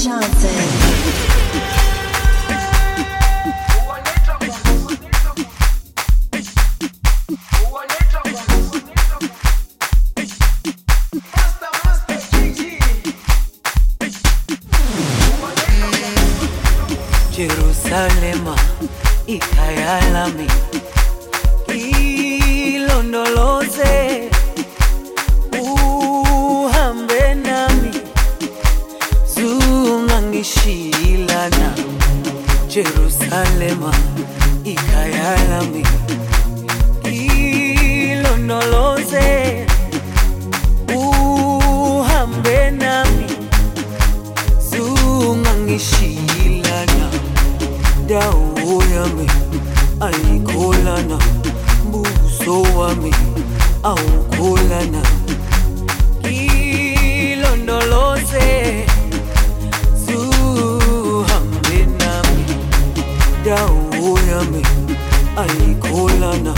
chance. alikholana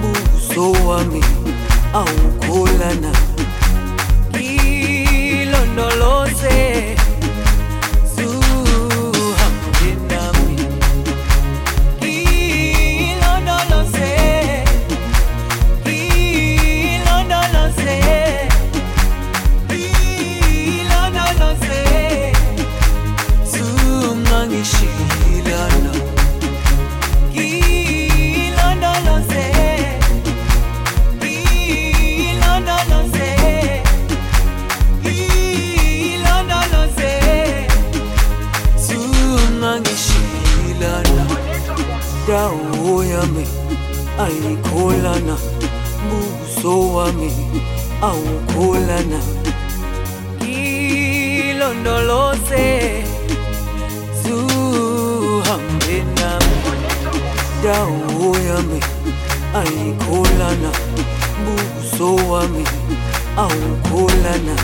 buso wami awukholana ngilondoloze wami awukholana ilondoloze zuhambe nami ndawo yami ayikholana buso wami awukholana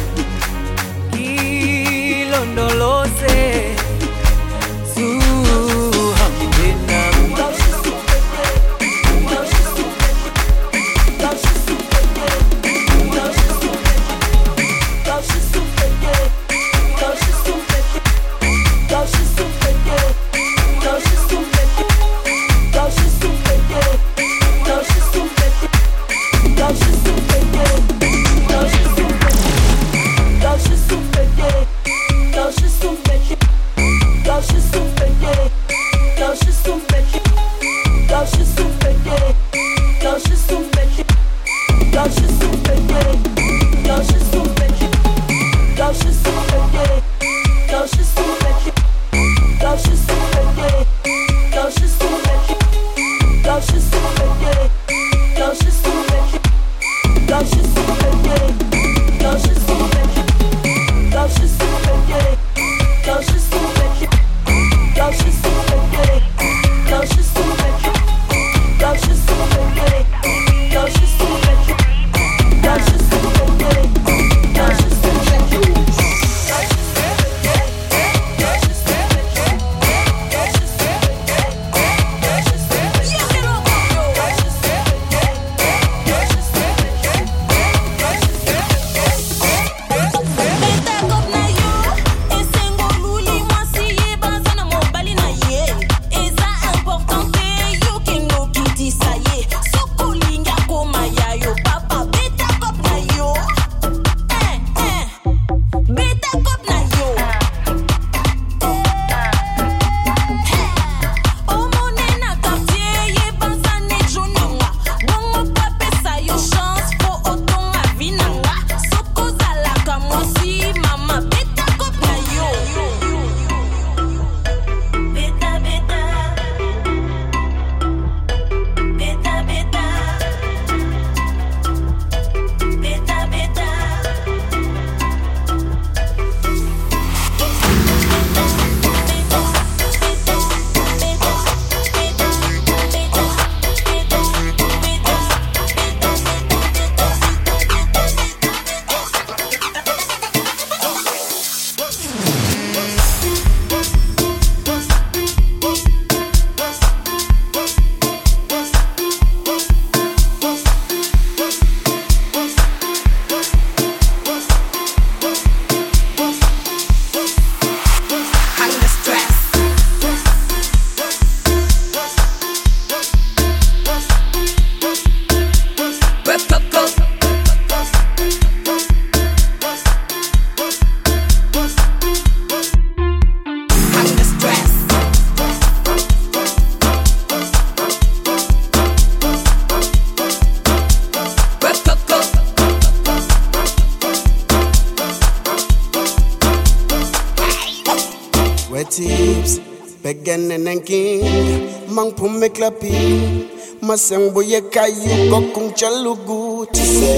sembuyeka yuko kumchaluguti se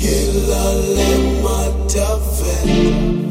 ilalema tavena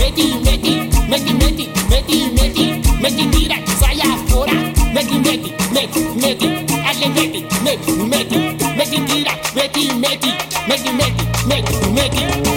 meti, meti, meti, meti, meti, meti, meti, mira, sai afuera, meti, meti, meti, meti, hazle meti, meti, meti, meti, mira, meti, meti, meti, meti, meti, meti.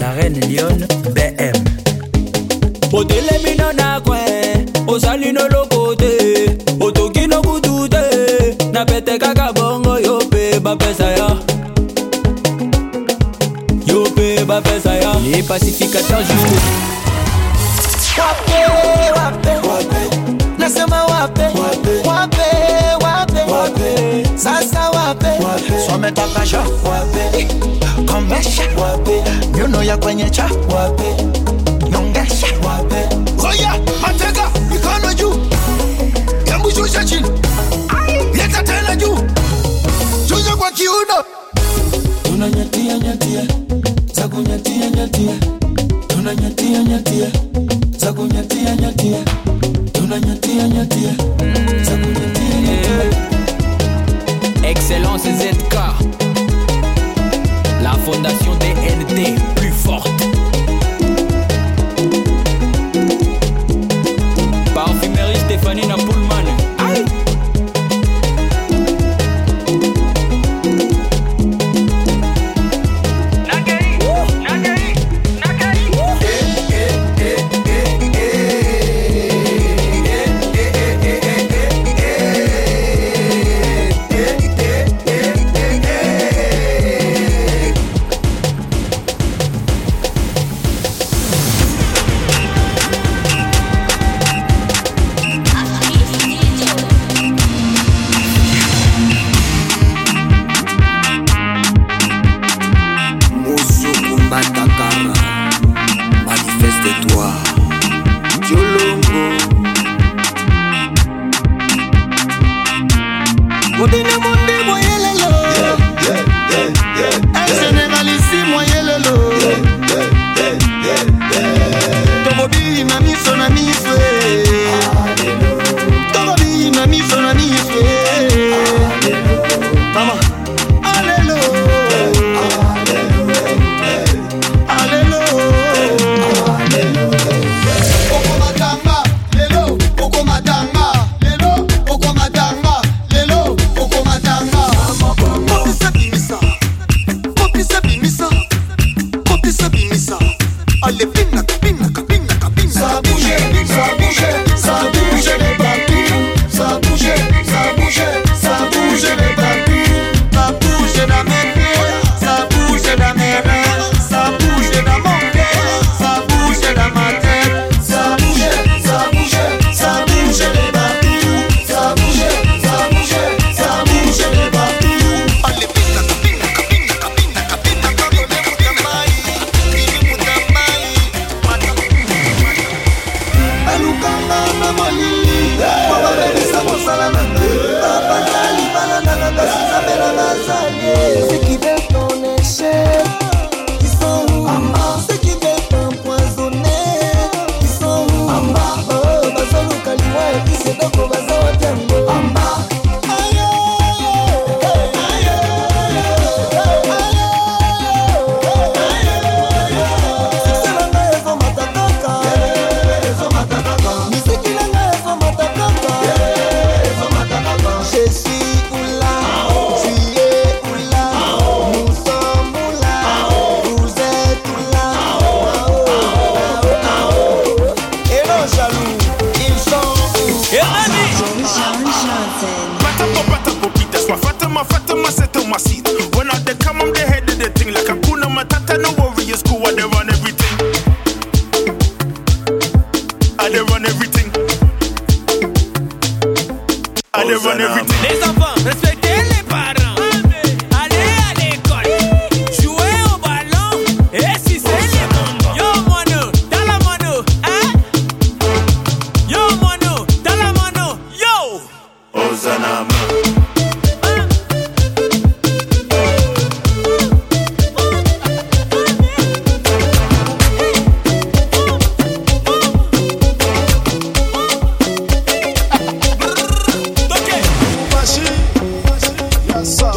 la reine lyon bm otelemi nana kue ozali noloko te otoki nokutu te na pete kaka bongo yo mpe bapesa ya. Yo mpe bapesa ya. Le pacificateur juo Come takasha wapi, komesha wapi, ya wapi, wapi. Mikono juu, shusha chini, leta tena juu, shusha kwa kiuno. Nyatia, nyatia, nyatia, nyatia, nyatia, nyatia. Excellence zero. in a pullman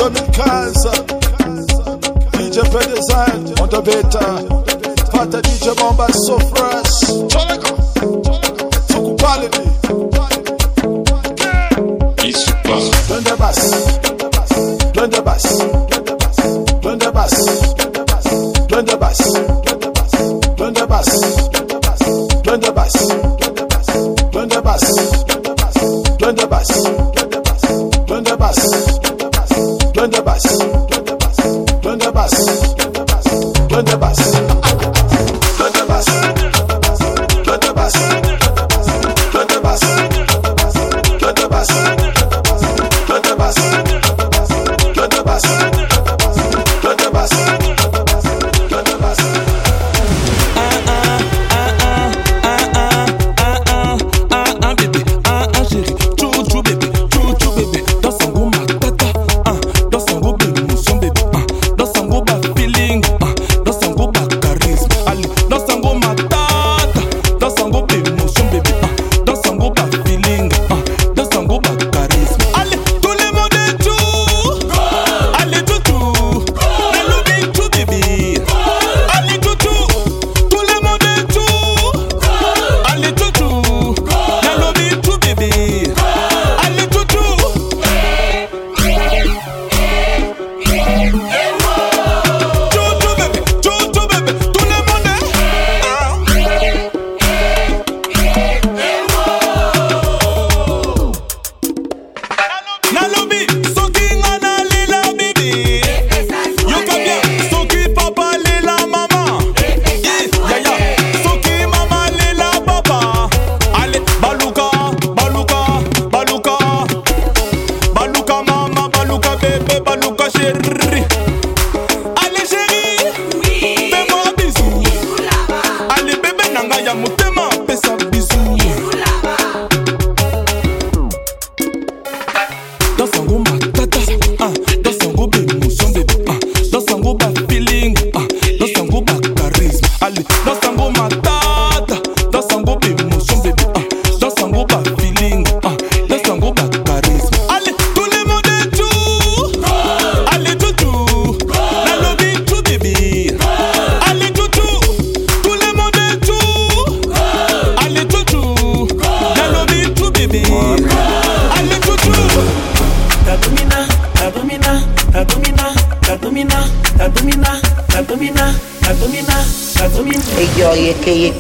2015 DJ Predesign on the beta Pata DJ Bomba so fresh. Tukupale ni Plein de basse Plein de basse Plein de basse Plein de bass.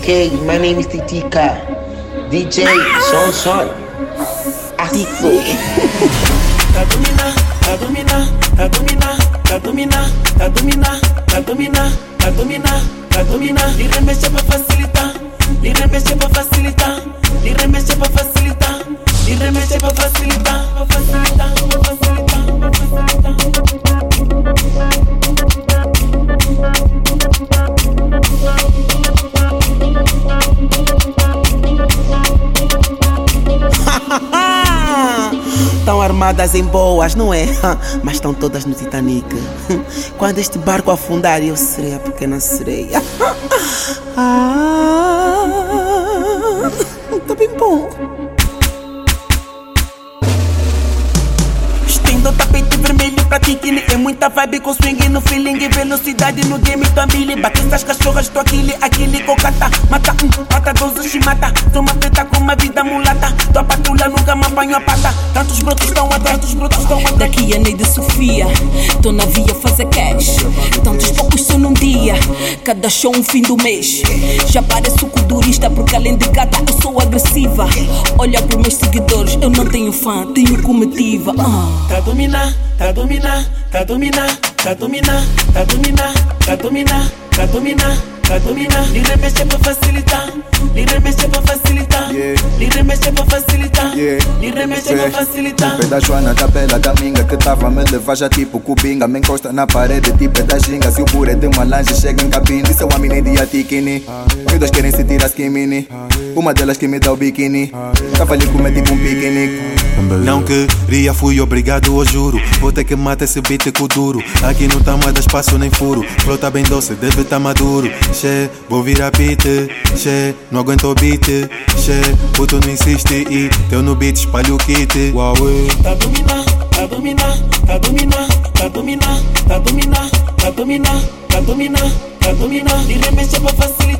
AK, my name is Titica. DJ, Son Son. Asco. Armadas em boas, não é? Mas estão todas no Titanic. Quando este barco afundar, eu serei a pequena sereia. Ah, tá bem bom. Pra É muita vibe com swing no feeling e Velocidade no game família Bate essas cachorras, tô aquele, aquele cocata Mata um, mata doze, se mata Sou uma preta com uma vida mulata Tua patrulha nunca me apanho a pata Tantos brotos estão atrás, tantos brotos estão atrás Daqui a Neide Sofia, tô na via fazer cash. Tantos poucos são num dia, cada show um fim do mês. Já pareço culturista porque além de gata eu sou agressiva. Olha pros meus seguidores, eu não tenho fã, tenho comitiva. Ah. Tá dominar, tá dominar, tá dominar, tá dominar, tá dominar, tá dominar, tá dominar, tá dominar. Li remexe pra facilitar, li remexe pra facilitar, li remexe pra facilitar, li remexe pra facilitar. Tipo da Joana, da Bela, da Minga Que tava me levar já tipo cubinga Me encosta na parede tipo é da ginga Se o é de uma lanche chega em cabine Isso é uma mina de atikini dois querem se tirar skimini. Uma delas que me dá o biquíni Tava ali com tipo um piquenique Não queria, fui obrigado, eu juro. Vou ter que matar esse beat com duro. Aqui no tá mais espaço nem furo. Flow tá bem doce, deve tá maduro. Che, vou virar beat. Che, não aguento o beat. Che, puto não insiste e teu no beat espalha o kit. Huawei. Tá dominar, tá dominar, tá dominar, tá dominar, tá dominar, tá dominar, tá dominar, tá dominar. Li remexe pra facilitar,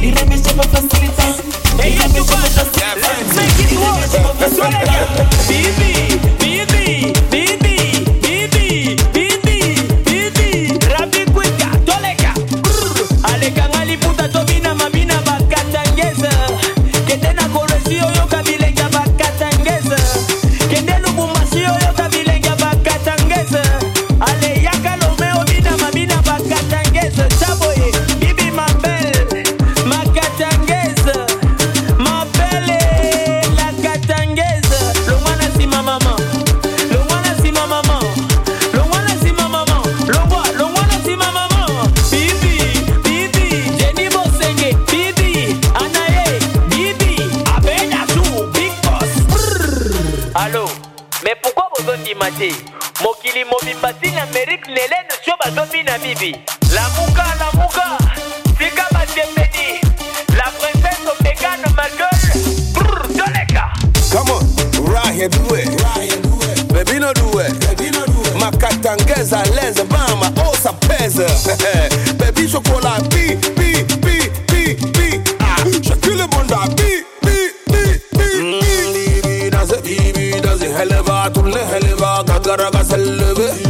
li remexe pra facilitar. Li remexe pra facilitar. Let's make it work. kondima te. Mokili mobimba ntina merike lelene sio bazobina bibi lamuka lamuka tika batembeni la princesse obegane magueule brr toleka. Kamo raheduwe bebino duwe makatangeza leze bama osa peze. Bebi chokola bi bi bi bi bi ah, كرقة سلبي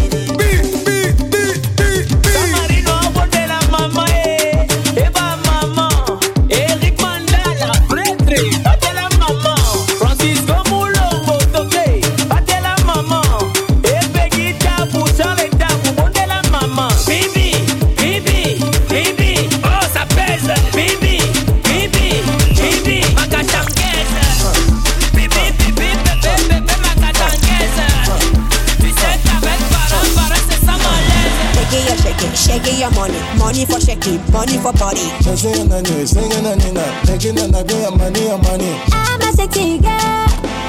money, for shaking, money for body. Singing and singing and taking and I get money, money. I'm a sexy girl,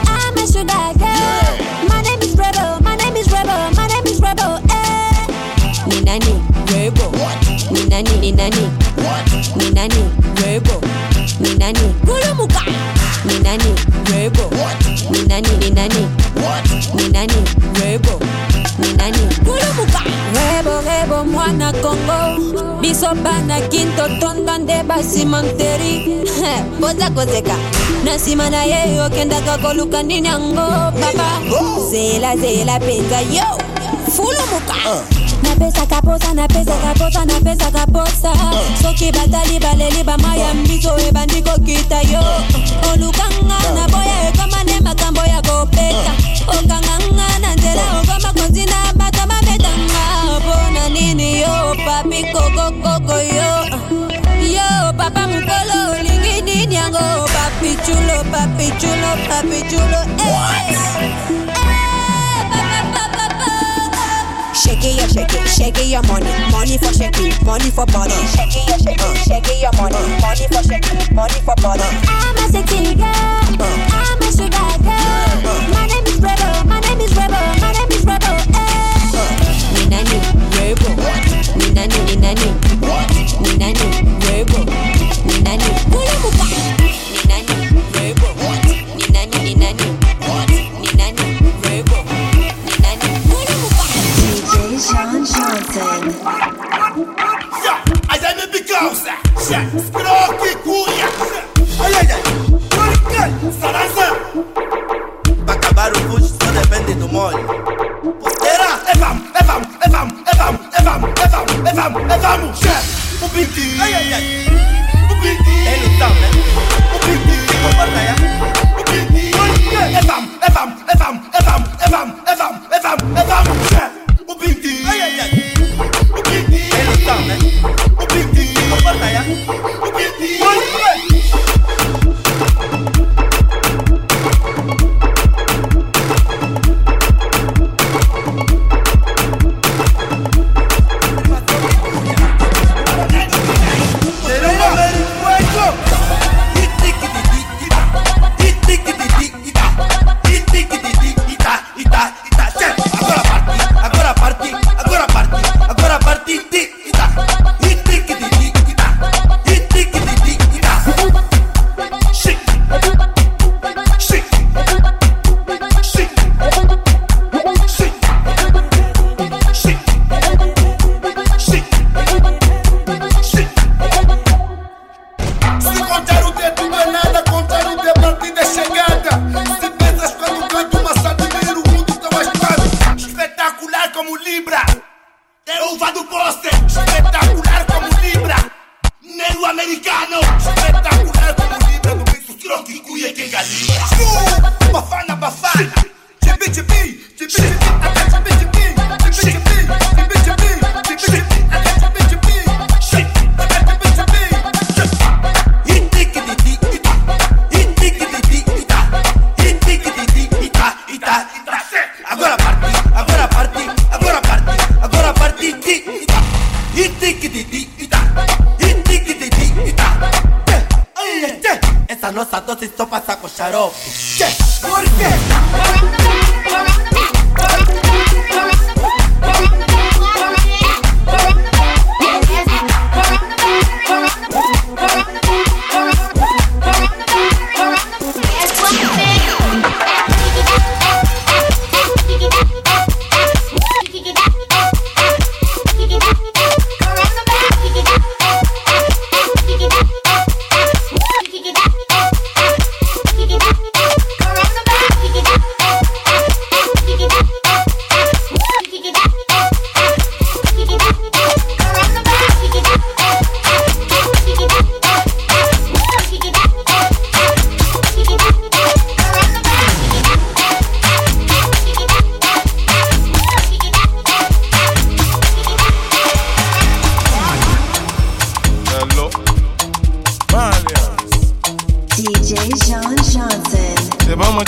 I'm a sugar girl. My name is Rebel, my name is Rebel, my name is Rebel. Eh. Ninani, Rebel. Ninani, Ninani. Ninani, Rebel. Ninan ni. Gulu muka. Gulumuka. Ninani, Rebel. Ninani, Ninani. Ninani, Rebel. Ni nani? Gulumuka. Rebo rebo mwana Congo. Biso bana kinto tonda nde basimanteri boza kozeka. Na nsima na ye okendaka koluka nini yango papa? Zela zela mpenza yo! Fulumuka napesaka posa napesaka posa napesaka posa soki batali baleli bamaya mbiso ebandi kokita yo. Olukanga na boya ekoma nde makambo ya kopeta okanganga na nzela okoma kontina bato babetanga. Mpona nini yo papi kokokoko yo? Yo papa mokolo olingi nini yango? Papi chulo papi chulo papi chulo eh. it, yeah, shake it, shake your money, money for shaking, money for body. Shake yeah, shake it, shake your money, money for shaking, money for body. I'm a sexy girl. Uh. I'm a sugar girl. Uh. My name is Rebel. My name is Rebel. My name is Rebel. Eh. Uh. Ni nani? Rebel. Ni nani? Ni nani? Ni nani? Rebel. Ni molho. Era, é vamos, é vamos, é vamos, é vamos, é vamos, é vamos, é vamos, é vamos. Chefe, o pintinho. Ai, ai, ai. shut up.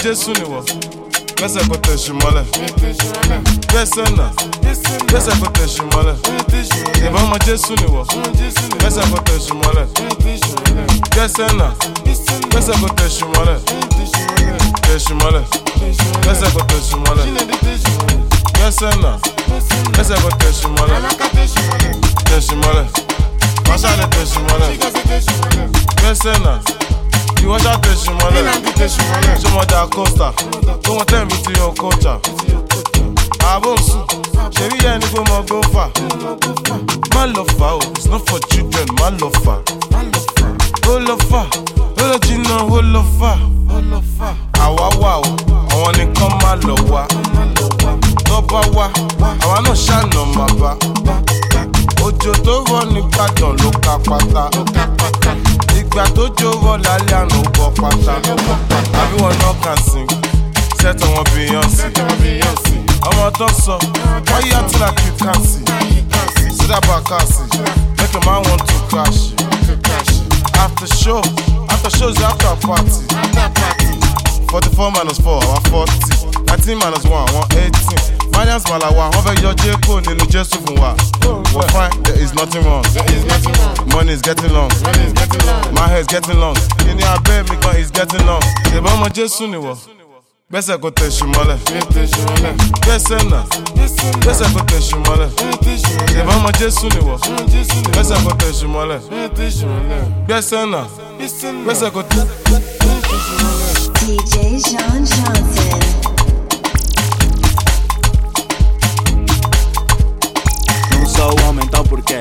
jesu ni wọ. Lẹ́sẹ̀ kò tẹ̀sù mọ́lẹ̀. Bẹ́sẹ̀ nà. Lẹ́sẹ̀ kò tẹ̀sù mọ́lẹ̀. Ìbọn ọmọ jésù ni wọ. Lẹ́sẹ̀ kò tẹ̀sù mọ́lẹ̀. Bẹ́sẹ̀ nà. Lẹ́sẹ̀ kò tẹ̀sù mọ́lẹ̀. Tẹ̀sù mọ́lẹ̀. Lẹ́sẹ̀ kò tẹ̀sù mọ́lẹ̀. Bẹ́sẹ̀ nà. Lẹ́sẹ̀ kò tẹ̀sù mọ́lẹ̀. Tẹ̀sù mọ́lẹ̀. Masale tẹ̀sù mọ́lẹ̀. Bẹ́sẹ̀ nà. Ìwọ ṣá tẹ̀sí mọ́lẹ̀ ṣọmọdé àkọ́sà tó wọn tẹ̀ mí ti yan kọ́ńtà àbò ń sùn ṣèrí yẹn ni kò mọ gófà má lọ fà o it's not for children má lọ fà ó lọ fà ó lọ jìnnà ó lọ fà àwa wà o àwọn nìkan má lọ wá. Bá wá àwa náà ṣàna má bá. Òjò tó rọ nìbàdàn ló ka pátá ìgbà tó jó rọ lálẹ́ àná ó bọ́ pátá àbí wọn náà kàn sí? Sẹ́tọ̀ wọn bíyànsì ọmọ tó sọ wáyé àtúnlá kí kàǹsì sídàbà kàǹsì make a man want to crash. After show after show is after party. Forty-four minus four àwa forty nineteen minus one àwọn eighteen. Finance malawa wọn fẹ́ yọ jẹ́kọ̀ nínú jésù fún wa. We fine there is nothing wrong. Money is getting long. My hair is getting long. Kíni abẹ́ mi gan is getting long. Ìbọn ọmọ jésù nìwọ gbẹ́sẹ̀ kò tẹ̀sí mọ́lẹ̀. Gbẹ́sẹ̀ náà gbẹ́sẹ̀ kò tẹ̀sí mọ́lẹ̀. Ìbọn ọmọ jésù nìwọ gbẹ́sẹ̀ kò tẹ̀sí mọ́lẹ̀. Gbẹ́sẹ̀ náà gbẹ́sẹ̀ kò tẹ̀sí DJ Sean Johnson. Sou homem, então por quê?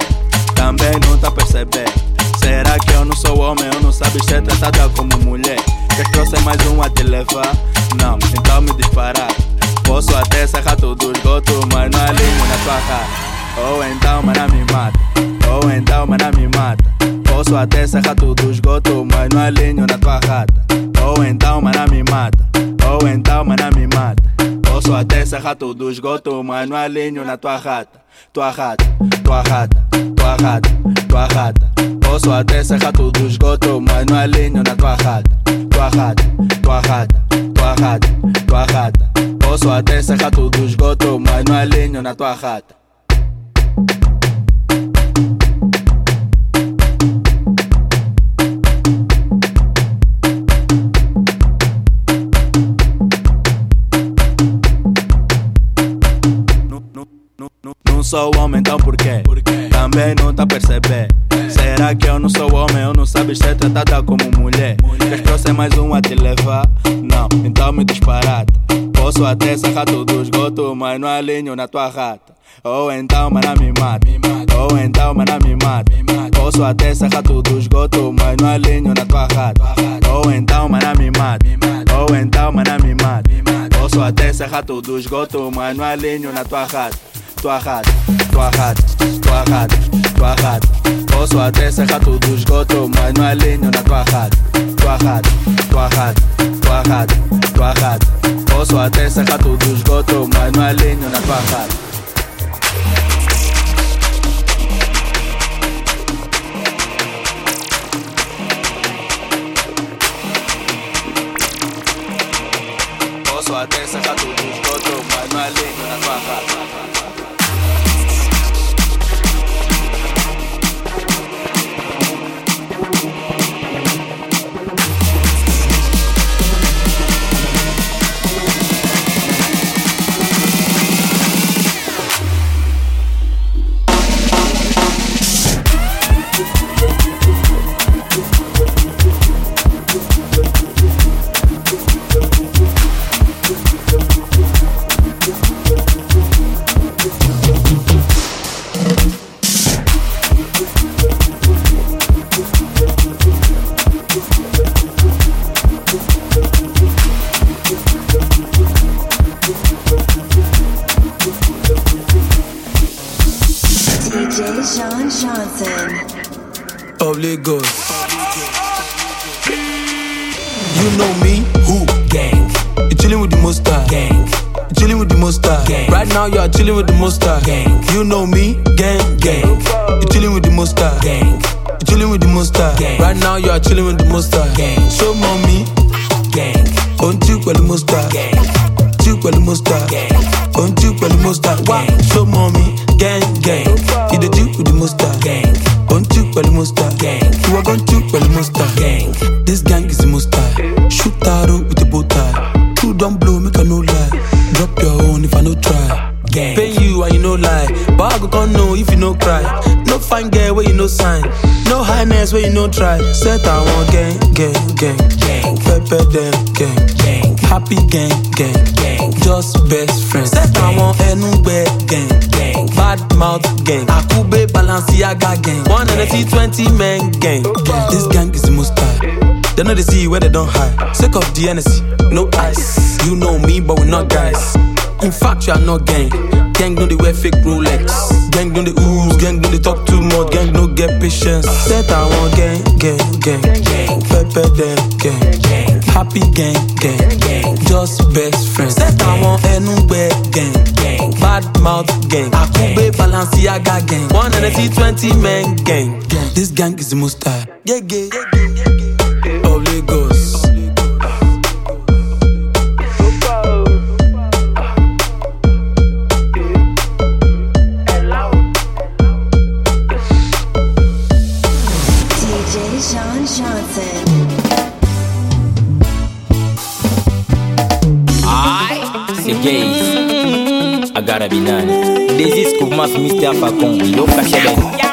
Também não tá a perceber. Será que eu não sou homem? Eu não sabe ser tratada como mulher. Quer trouxe mais um a te levar? Não, então me disparar. Posso até serrar todo o esgoto, mas não alinho na tua cara. Ou então, mana me mata. Ou então, mana me mata. Posso até serrar todo o esgoto, mas não alinho na tua rata. Ou então, mana me mata. Ou então, mana me mata. Posso até serrar todo o esgoto, mas não alinho na tua rata. Tua rata, tua rata, tua rata, tua rata. Posso até serrar todo o esgoto, mas não alinho na tua rata. Tua rata, tua rata, tua rata, tua rata. Posso até serrar todo o esgoto, mas não alinho na tua rata. Não sou homem, então por quê? Também não tá a perceber. Será que eu não sou homem? Eu não sabes ser tratada como mulher. Queres trouxe mais um a te levar? Não, então me disparata. Posso até sacar todo o esgoto, mas não alinho na tua rata. Ou então, mana me mata. Ou então, mana me mata. Posso até sacar todo o esgoto, mas não alinho na tua rata. Ou então, mana me mata. Ou então, mana me mata. Posso até serrar todo o esgoto, mas não alinho na tua rata. Tua rata, tua rata, tua rata, tua rata. Posso até serrar todo o esgoto, mas não alinho na tua rata. Tua rata, tua rata, tua rata, tua rata. Posso até serrar todo o esgoto, mas não alinho na tua rata. DJ Sean Johnson. Obligos. You know me, who? Gang. You chilling with the monster. Gang. You chilling with the monster. Gang. Right now you are chilling with the monster. Gang. You know me, gang, gang. You chilling with the monster. Gang. You chilling with the monster. Gang. Right now you are chilling with the monster. Gang. Show mommy, gang. On you with the monster. Gang. You monster. Don't you with the monster. Why? Show mommy, gang, gang. The Jew with the monster. Gang. Don't you the monster. Gang. Going to with the monster. Gang. This gang is the monster. Shoot arrow with the bow tie. Two don't blow, make a no lie. Drop your own if I no try. Gang. Pay you and you no lie. But I go come know if you no cry. No fine girl where you no sign. No highness where you no try. Set I want gang, gang, gang, gang. Pepper them, gang, gang. Happy gang, gang, gang. Just best friends. Set I want anywhere, gang, gang. Bad mouth gang. Akube Balenciaga gang. One and a T twenty men gang. This gang is the most tight. They know they see where they don't hide. Sick of the NSC, no ice. You know me, but we're not guys. In fact, you are not gang. Gang don't they wear fake Rolex. Gang don't they ooze. Gang don't they talk too much. Gang no get patience. Set I want gang, gang, gang. Pepper them, gang. Happy gang, gang, gang. Just best friends. Set I want anywhere, gang, gang. Bad mouth gang. Akube Balenciaga gang. One and a T20 men gang. gang. This gang is the most tight. Yeah, yeah, yeah. Gotta be none. This is Koufmas Mr. Facon. Yo, Kacheben.